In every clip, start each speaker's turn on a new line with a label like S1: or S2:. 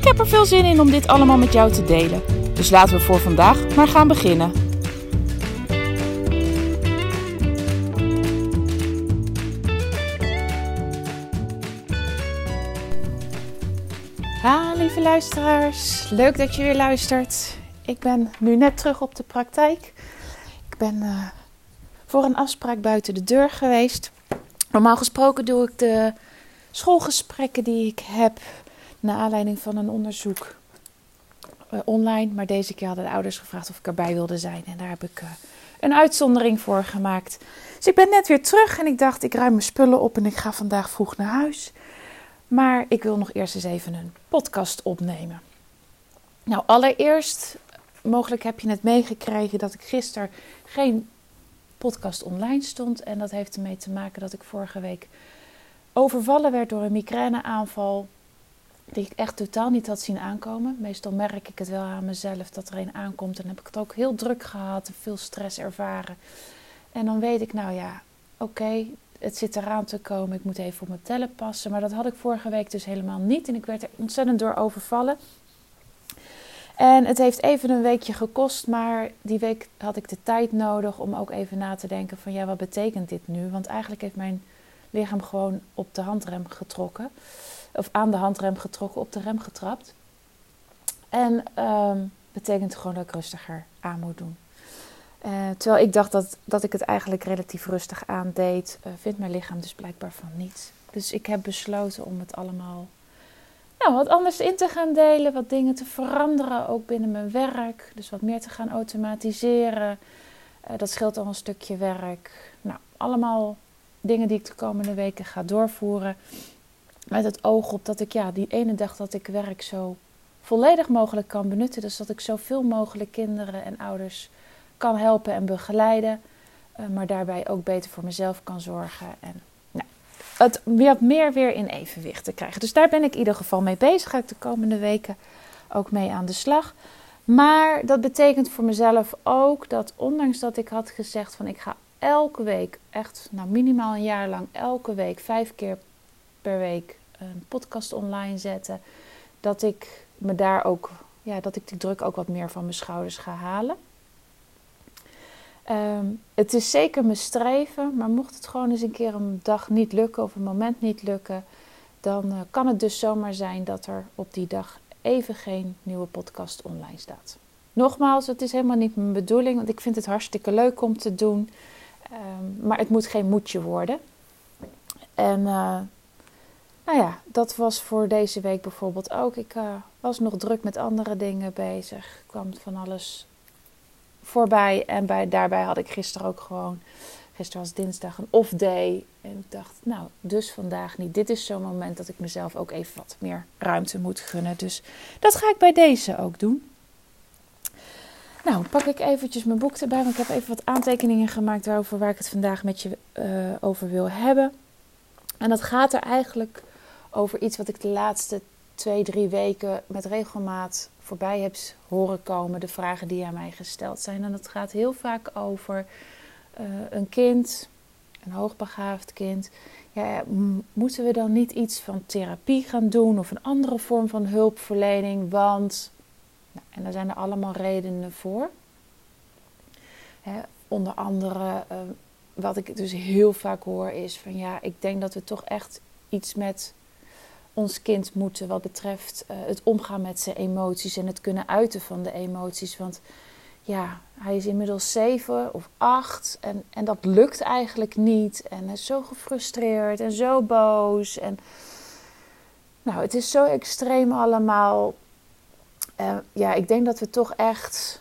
S1: Ik heb er veel zin in om dit allemaal met jou te delen. Dus laten we voor vandaag maar gaan beginnen. Ha, lieve luisteraars. Leuk dat je weer luistert. Ik ben nu net terug op de praktijk. Ik ben uh, voor een afspraak buiten de deur geweest. Normaal gesproken doe ik de schoolgesprekken die ik heb naar aanleiding van een onderzoek uh, online. Maar deze keer hadden de ouders gevraagd of ik erbij wilde zijn. En daar heb ik uh, een uitzondering voor gemaakt. Dus ik ben net weer terug en ik dacht, ik ruim mijn spullen op en ik ga vandaag vroeg naar huis. Maar ik wil nog eerst eens even een podcast opnemen. Nou, allereerst, mogelijk heb je het meegekregen dat ik gisteren geen podcast online stond. En dat heeft ermee te maken dat ik vorige week overvallen werd door een migraineaanval. Die ik echt totaal niet had zien aankomen. Meestal merk ik het wel aan mezelf dat er een aankomt. En heb ik het ook heel druk gehad, veel stress ervaren. En dan weet ik, nou ja, oké, het zit eraan te komen. Ik moet even op mijn tellen passen. Maar dat had ik vorige week dus helemaal niet. En ik werd er ontzettend door overvallen. En het heeft even een weekje gekost, maar die week had ik de tijd nodig om ook even na te denken van ja, wat betekent dit nu? Want eigenlijk heeft mijn lichaam gewoon op de handrem getrokken. Of aan de handrem getrokken, op de rem getrapt. En um, betekent gewoon dat ik rustiger aan moet doen. Uh, terwijl ik dacht dat, dat ik het eigenlijk relatief rustig aandeed, uh, vindt mijn lichaam dus blijkbaar van niets. Dus ik heb besloten om het allemaal nou, wat anders in te gaan delen, wat dingen te veranderen, ook binnen mijn werk. Dus wat meer te gaan automatiseren. Uh, dat scheelt al een stukje werk. Nou, allemaal dingen die ik de komende weken ga doorvoeren. Met het oog op dat ik ja, die ene dag dat ik werk zo volledig mogelijk kan benutten. Dus dat ik zoveel mogelijk kinderen en ouders kan helpen en begeleiden. Uh, maar daarbij ook beter voor mezelf kan zorgen. En nou, het meer weer in evenwicht te krijgen. Dus daar ben ik in ieder geval mee bezig. Ga ik de komende weken ook mee aan de slag. Maar dat betekent voor mezelf ook dat ondanks dat ik had gezegd van ik ga elke week, echt nou minimaal een jaar lang, elke week, vijf keer per week een podcast online zetten. Dat ik me daar ook, ja, dat ik die druk ook wat meer van mijn schouders ga halen. Um, het is zeker mijn streven, maar mocht het gewoon eens een keer een dag niet lukken of een moment niet lukken, dan uh, kan het dus zomaar zijn dat er op die dag even geen nieuwe podcast online staat. Nogmaals, het is helemaal niet mijn bedoeling, want ik vind het hartstikke leuk om te doen, um, maar het moet geen moedje worden. En uh, nou ja, dat was voor deze week bijvoorbeeld ook. Ik uh, was nog druk met andere dingen bezig, kwam van alles voorbij. En bij, daarbij had ik gisteren ook gewoon, gisteren was dinsdag, een off day. En ik dacht, nou, dus vandaag niet. Dit is zo'n moment dat ik mezelf ook even wat meer ruimte moet gunnen. Dus dat ga ik bij deze ook doen. Nou, pak ik eventjes mijn boek erbij, want ik heb even wat aantekeningen gemaakt over waar ik het vandaag met je uh, over wil hebben. En dat gaat er eigenlijk over iets wat ik de laatste twee, drie weken met regelmaat voorbij heb horen komen. De vragen die aan mij gesteld zijn. En dat gaat heel vaak over uh, een kind, een hoogbegaafd kind. Ja, moeten we dan niet iets van therapie gaan doen of een andere vorm van hulpverlening? Want, nou, en daar zijn er allemaal redenen voor. Hè, onder andere, uh, wat ik dus heel vaak hoor, is van ja, ik denk dat we toch echt iets met ons kind moeten wat betreft uh, het omgaan met zijn emoties en het kunnen uiten van de emoties. Want ja, hij is inmiddels zeven of acht en, en dat lukt eigenlijk niet. En hij is zo gefrustreerd en zo boos. En nou, het is zo extreem allemaal. Ja, ik denk dat we toch echt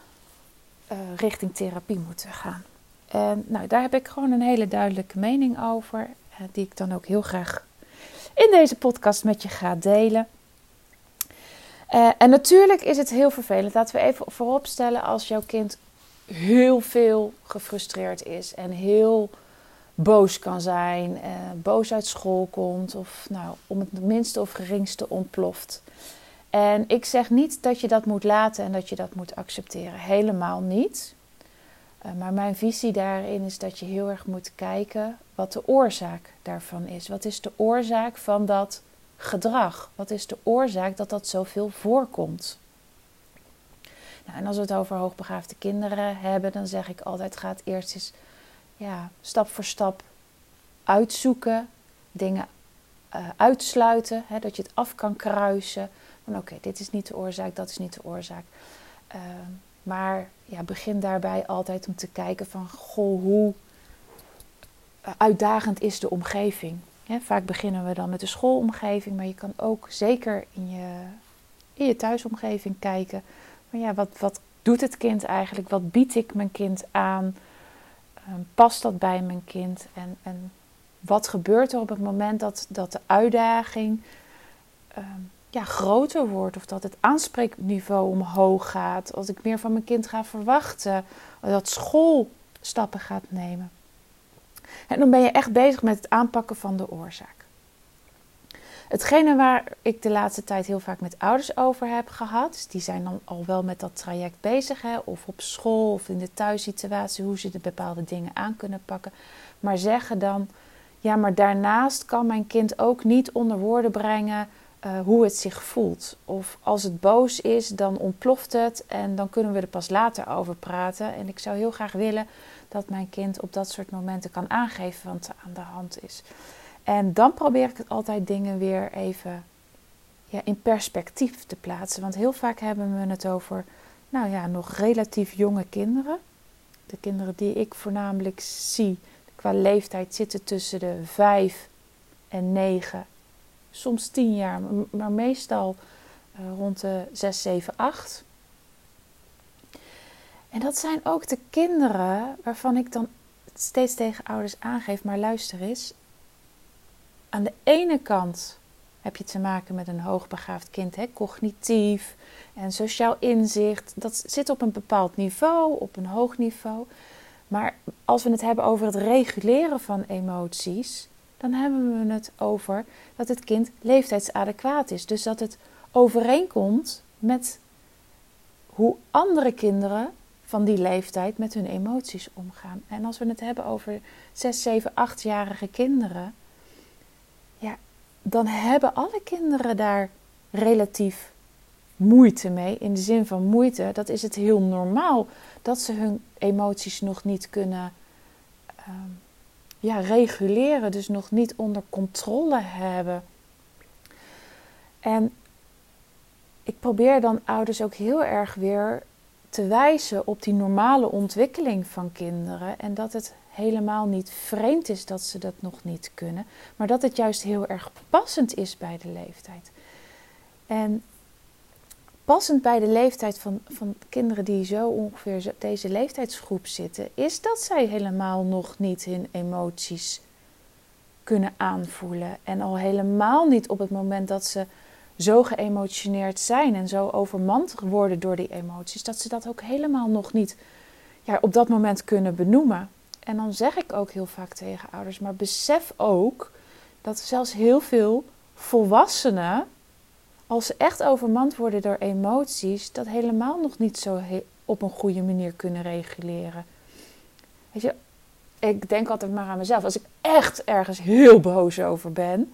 S1: uh, richting therapie moeten gaan. En nou, daar heb ik gewoon een hele duidelijke mening over, die ik dan ook heel graag in deze podcast met je ga delen. Uh, en natuurlijk is het heel vervelend. Laten we even vooropstellen als jouw kind heel veel gefrustreerd is en heel boos kan zijn, uh, boos uit school komt of nou, om het minste of geringste ontploft. En ik zeg niet dat je dat moet laten en dat je dat moet accepteren. Helemaal niet. Uh, maar mijn visie daarin is dat je heel erg moet kijken wat de oorzaak daarvan is. Wat is de oorzaak van dat gedrag? Wat is de oorzaak dat dat zoveel voorkomt? Nou, en als we het over hoogbegaafde kinderen hebben, dan zeg ik altijd: ga eerst eens ja, stap voor stap uitzoeken, dingen uh, uitsluiten, hè, dat je het af kan kruisen. Van oké, dit is niet de oorzaak, dat is niet de oorzaak. Uh, maar ja, begin daarbij altijd om te kijken van goh, hoe uitdagend is de omgeving. vaak beginnen we dan met de schoolomgeving, maar je kan ook zeker in je, in je thuisomgeving kijken. Maar ja, wat, wat doet het kind eigenlijk? Wat bied ik mijn kind aan? Um, past dat bij mijn kind? En, en wat gebeurt er op het moment dat, dat de uitdaging um, ja, groter wordt? Of dat het aanspreekniveau omhoog gaat? Als ik meer van mijn kind ga verwachten? Dat school stappen gaat nemen? En dan ben je echt bezig met het aanpakken van de oorzaak. Hetgene waar ik de laatste tijd heel vaak met ouders over heb gehad, dus die zijn dan al wel met dat traject bezig, hè, of op school of in de thuissituatie, hoe ze de bepaalde dingen aan kunnen pakken. Maar zeggen dan, ja, maar daarnaast kan mijn kind ook niet onder woorden brengen uh, hoe het zich voelt. Of als het boos is, dan ontploft het en dan kunnen we er pas later over praten. En ik zou heel graag willen dat mijn kind op dat soort momenten kan aangeven wat er aan de hand is. En dan probeer ik het altijd dingen weer even ja, in perspectief te plaatsen. Want heel vaak hebben we het over, nou ja, nog relatief jonge kinderen. De kinderen die ik voornamelijk zie qua leeftijd zitten tussen de 5 en 9, soms 10 jaar, maar meestal uh, rond de 6, 7, 8. En dat zijn ook de kinderen waarvan ik dan steeds tegen ouders aangeef, maar luister eens. Aan de ene kant heb je te maken met een hoogbegaafd kind, hè, cognitief en sociaal inzicht. Dat zit op een bepaald niveau, op een hoog niveau. Maar als we het hebben over het reguleren van emoties, dan hebben we het over dat het kind leeftijdsadequaat is. Dus dat het overeenkomt met hoe andere kinderen van die leeftijd met hun emoties omgaan. En als we het hebben over 6, 7, 8-jarige kinderen, ja, dan hebben alle kinderen daar relatief moeite mee. In de zin van moeite, dat is het heel normaal dat ze hun emoties nog niet kunnen um, ja, reguleren, dus nog niet onder controle hebben. En ik probeer dan ouders ook heel erg weer te wijzen op die normale ontwikkeling van kinderen en dat het helemaal niet vreemd is dat ze dat nog niet kunnen, maar dat het juist heel erg passend is bij de leeftijd. En passend bij de leeftijd van, van kinderen die zo ongeveer deze leeftijdsgroep zitten, is dat zij helemaal nog niet hun emoties kunnen aanvoelen. En al helemaal niet op het moment dat ze zo geëmotioneerd zijn en zo overmand worden door die emoties, dat ze dat ook helemaal nog niet ja, op dat moment kunnen benoemen. En dan zeg ik ook heel vaak tegen ouders, maar besef ook dat zelfs heel veel volwassenen, als ze echt overmand worden door emoties, dat helemaal nog niet zo op een goede manier kunnen reguleren. Weet je, ik denk altijd maar aan mezelf. Als ik echt ergens heel boos over ben,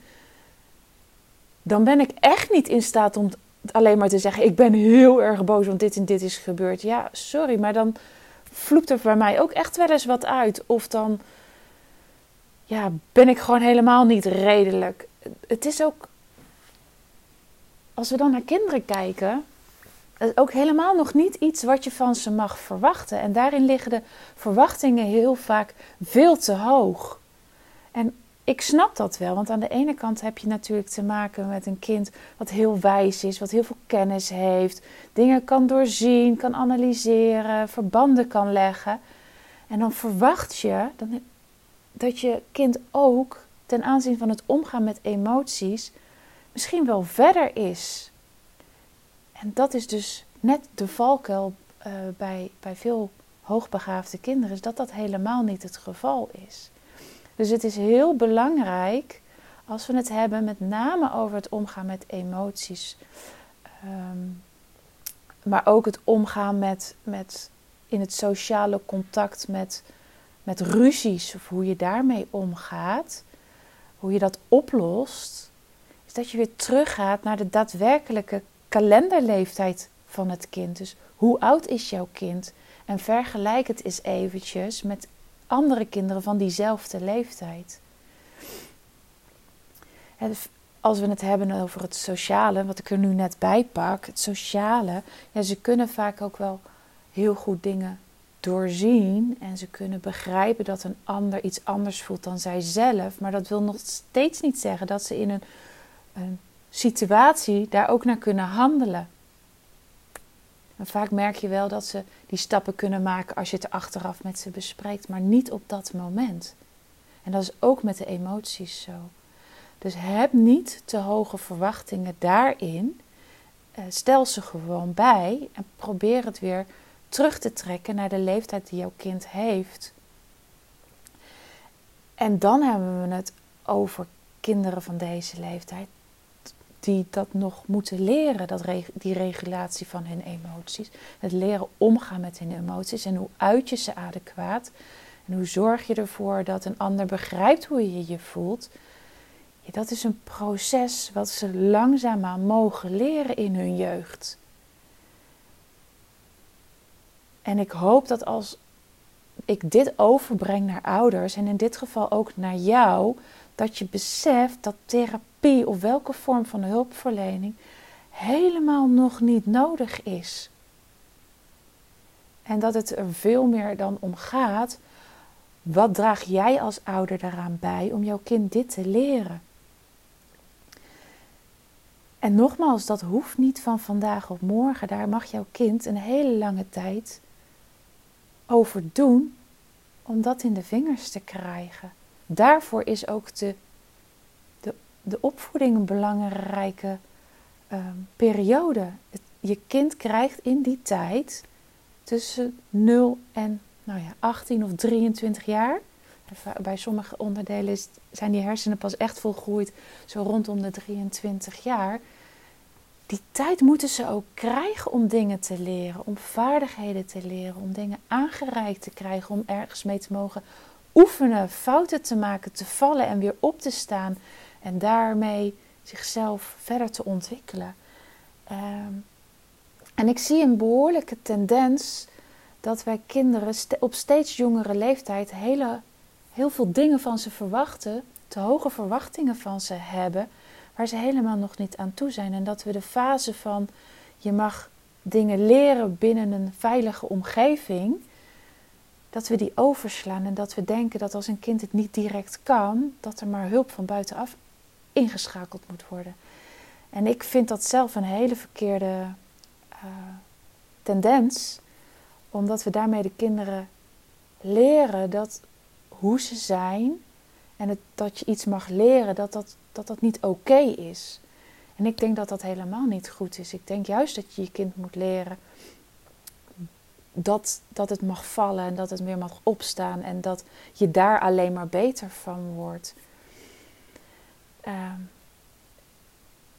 S1: dan ben ik echt niet in staat om alleen maar te zeggen: Ik ben heel erg boos, want dit en dit is gebeurd. Ja, sorry, maar dan vloept er bij mij ook echt wel eens wat uit. Of dan ja, ben ik gewoon helemaal niet redelijk. Het is ook, als we dan naar kinderen kijken, ook helemaal nog niet iets wat je van ze mag verwachten. En daarin liggen de verwachtingen heel vaak veel te hoog. En ik snap dat wel, want aan de ene kant heb je natuurlijk te maken met een kind wat heel wijs is, wat heel veel kennis heeft, dingen kan doorzien, kan analyseren, verbanden kan leggen. En dan verwacht je dat je kind ook ten aanzien van het omgaan met emoties misschien wel verder is. En dat is dus net de valkuil uh, bij, bij veel hoogbegaafde kinderen, is dat dat helemaal niet het geval is. Dus het is heel belangrijk als we het hebben met name over het omgaan met emoties. Ehm, maar ook het omgaan met, met in het sociale contact met, met ruzies of hoe je daarmee omgaat, hoe je dat oplost, dat je weer teruggaat naar de daadwerkelijke kalenderleeftijd van het kind. Dus hoe oud is jouw kind? En vergelijk het eens eventjes met andere kinderen van diezelfde leeftijd. Als we het hebben over het sociale, wat ik er nu net bij pak, het sociale, ja, ze kunnen vaak ook wel heel goed dingen doorzien en ze kunnen begrijpen dat een ander iets anders voelt dan zijzelf, maar dat wil nog steeds niet zeggen dat ze in een, een situatie daar ook naar kunnen handelen. En vaak merk je wel dat ze die stappen kunnen maken als je het achteraf met ze bespreekt, maar niet op dat moment. En dat is ook met de emoties zo. Dus heb niet te hoge verwachtingen daarin. Eh, stel ze gewoon bij en probeer het weer terug te trekken naar de leeftijd die jouw kind heeft. En dan hebben we het over kinderen van deze leeftijd die dat nog moeten leren, dat die regulatie van hun emoties. Het leren omgaan met hun emoties en hoe uit je ze adequaat. En hoe zorg je ervoor dat een ander begrijpt hoe je je voelt. Dat is een proces wat ze langzaamaan mogen leren in hun jeugd. En ik hoop dat als ik dit overbreng naar ouders en in dit geval ook naar jou, dat je beseft dat therapie of welke vorm van hulpverlening helemaal nog niet nodig is. En dat het er veel meer dan om gaat, wat draag jij als ouder daaraan bij om jouw kind dit te leren? En nogmaals, dat hoeft niet van vandaag op morgen. Daar mag jouw kind een hele lange tijd over doen om dat in de vingers te krijgen. Daarvoor is ook de, de, opvoeding een belangrijke ehm, periode. je kind krijgt in die tijd tussen 0 en nou ja, 18 of 23 jaar. Bij sommige onderdelen zijn die hersenen pas echt volgroeid zo rondom de 23 jaar die tijd moeten ze ook krijgen om dingen te leren, om vaardigheden te leren, om dingen aangereikt te krijgen, om ergens mee te mogen oefenen, fouten te maken, te vallen en weer op te staan en daarmee zichzelf verder te ontwikkelen. Ehm, en ik zie een behoorlijke tendens dat wij kinderen op steeds jongere leeftijd hele, heel veel dingen van ze verwachten, te hoge verwachtingen van ze hebben waar ze helemaal nog niet aan toe zijn. En dat we de fase van je mag dingen leren binnen een veilige omgeving, dat we die overslaan en dat we denken dat als een kind het niet direct kan, dat er maar hulp van buitenaf ingeschakeld moet worden. En ik vind dat zelf een hele verkeerde uh, tendens, omdat we daarmee de kinderen leren dat hoe ze zijn en dat je iets mag leren, dat dat dat dat niet oké is. En ik denk dat dat helemaal niet goed is. Ik denk juist dat je je kind moet leren dat, dat het mag vallen en dat het weer mag opstaan en dat je daar alleen maar beter van wordt. Ehm,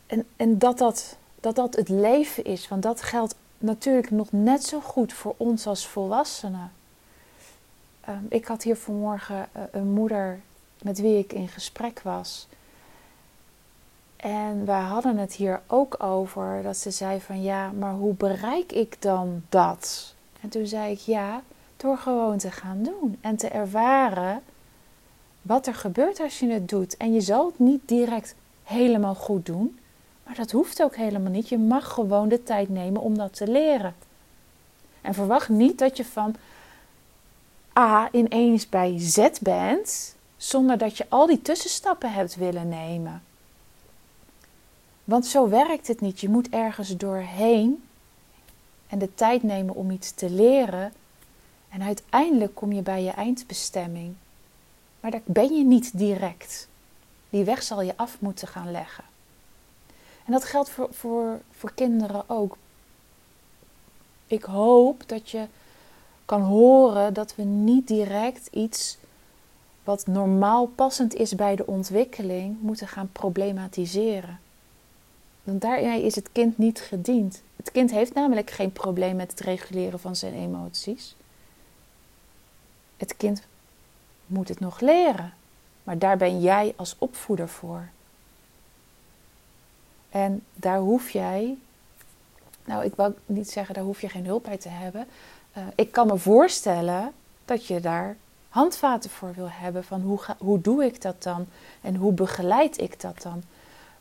S1: en en dat, dat, dat dat het leven is, want dat geldt natuurlijk nog net zo goed voor ons als volwassenen. Ehm, ik had hier vanmorgen uh, een moeder met wie ik in gesprek was. En wij hadden het hier ook over dat ze zei van ja, maar hoe bereik ik dan dat? En toen zei ik ja, door gewoon te gaan doen en te ervaren wat er gebeurt als je het doet. En je zal het niet direct helemaal goed doen, maar dat hoeft ook helemaal niet. Je mag gewoon de tijd nemen om dat te leren. En verwacht niet dat je van A ineens bij Z bent, zonder dat je al die tussenstappen hebt willen nemen. Want zo werkt het niet. Je moet ergens doorheen en de tijd nemen om iets te leren. En uiteindelijk kom je bij je eindbestemming. Maar daar ben je niet direct. Die weg zal je af moeten gaan leggen. En dat geldt voor, voor, voor kinderen ook. Ik hoop dat je kan horen dat we niet direct iets wat normaal passend is bij de ontwikkeling moeten gaan problematiseren. Want daarmee is het kind niet gediend. Het kind heeft namelijk geen probleem met het reguleren van zijn emoties. Het kind moet het nog leren. Maar daar ben jij als opvoeder voor. En daar hoef jij, nou ik wil niet zeggen daar hoef je geen hulp bij te hebben. Uh, ik kan me voorstellen dat je daar handvaten voor wil hebben van hoe, hoe doe ik dat dan en hoe begeleid ik dat dan.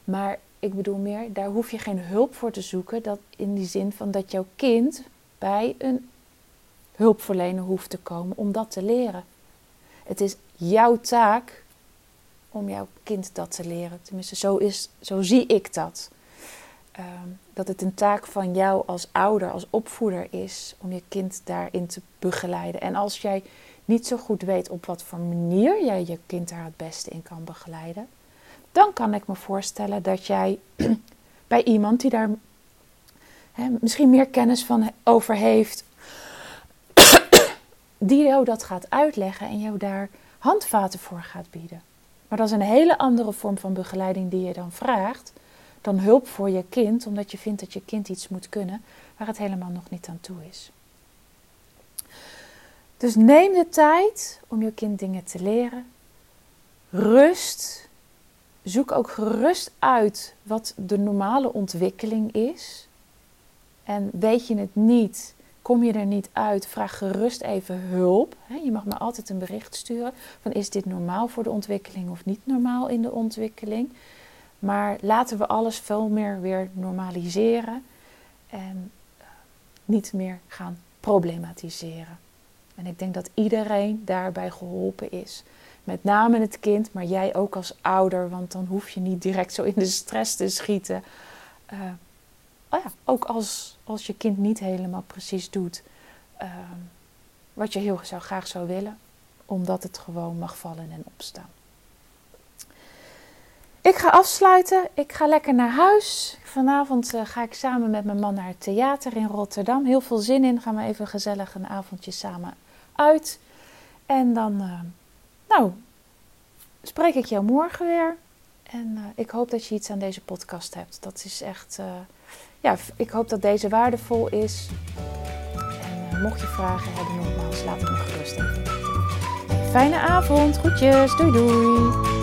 S1: Maar ik bedoel meer, daar hoef je geen hulp voor te zoeken. Dat in die zin van dat jouw kind bij een hulpverlener hoeft te komen om dat te leren. Het is jouw taak om jouw kind dat te leren. Tenminste, zo, is, zo zie ik dat. Ehm, dat het een taak van jou als ouder, als opvoeder is om je kind daarin te begeleiden. En als jij niet zo goed weet op wat voor manier jij je kind daar het beste in kan begeleiden, dan kan ik me voorstellen dat jij bij iemand die daar misschien meer kennis van over heeft, die jou dat gaat uitleggen en jou daar handvaten voor gaat bieden. Maar dat is een hele andere vorm van begeleiding die je dan vraagt dan hulp voor je kind, omdat je vindt dat je kind iets moet kunnen waar het helemaal nog niet aan toe is. Dus neem de tijd om je kind dingen te leren. Rust. Zoek ook gerust uit wat de normale ontwikkeling is. En weet je het niet, kom je er niet uit, vraag gerust even hulp. Je mag me altijd een bericht sturen van is dit normaal voor de ontwikkeling of niet normaal in de ontwikkeling. Maar laten we alles veel meer weer normaliseren en eh, niet meer gaan problematiseren. En ik denk dat iedereen daarbij geholpen is. Met name het kind, maar jij ook als ouder, want dan hoef je niet direct zo in de stress te schieten. Uh, oh ook als, als je kind niet helemaal precies doet uh, wat je heel zou, graag zou willen, omdat het gewoon mag vallen en opstaan. Ik ga afsluiten. Ik ga lekker naar huis. Vanavond uh, ga ik samen met mijn man naar het theater in Rotterdam. Heel veel zin in. Gaan we even gezellig een avondje samen uit. En dan, uh, nou, spreek ik jou morgen weer. En uh, ik hoop dat je iets aan deze podcast hebt. Dat is echt, ja, ik hoop dat deze waardevol is. En mocht je vragen hebben, nogmaals, laat het me gerust. Fijne avond. Groetjes. Doei doei.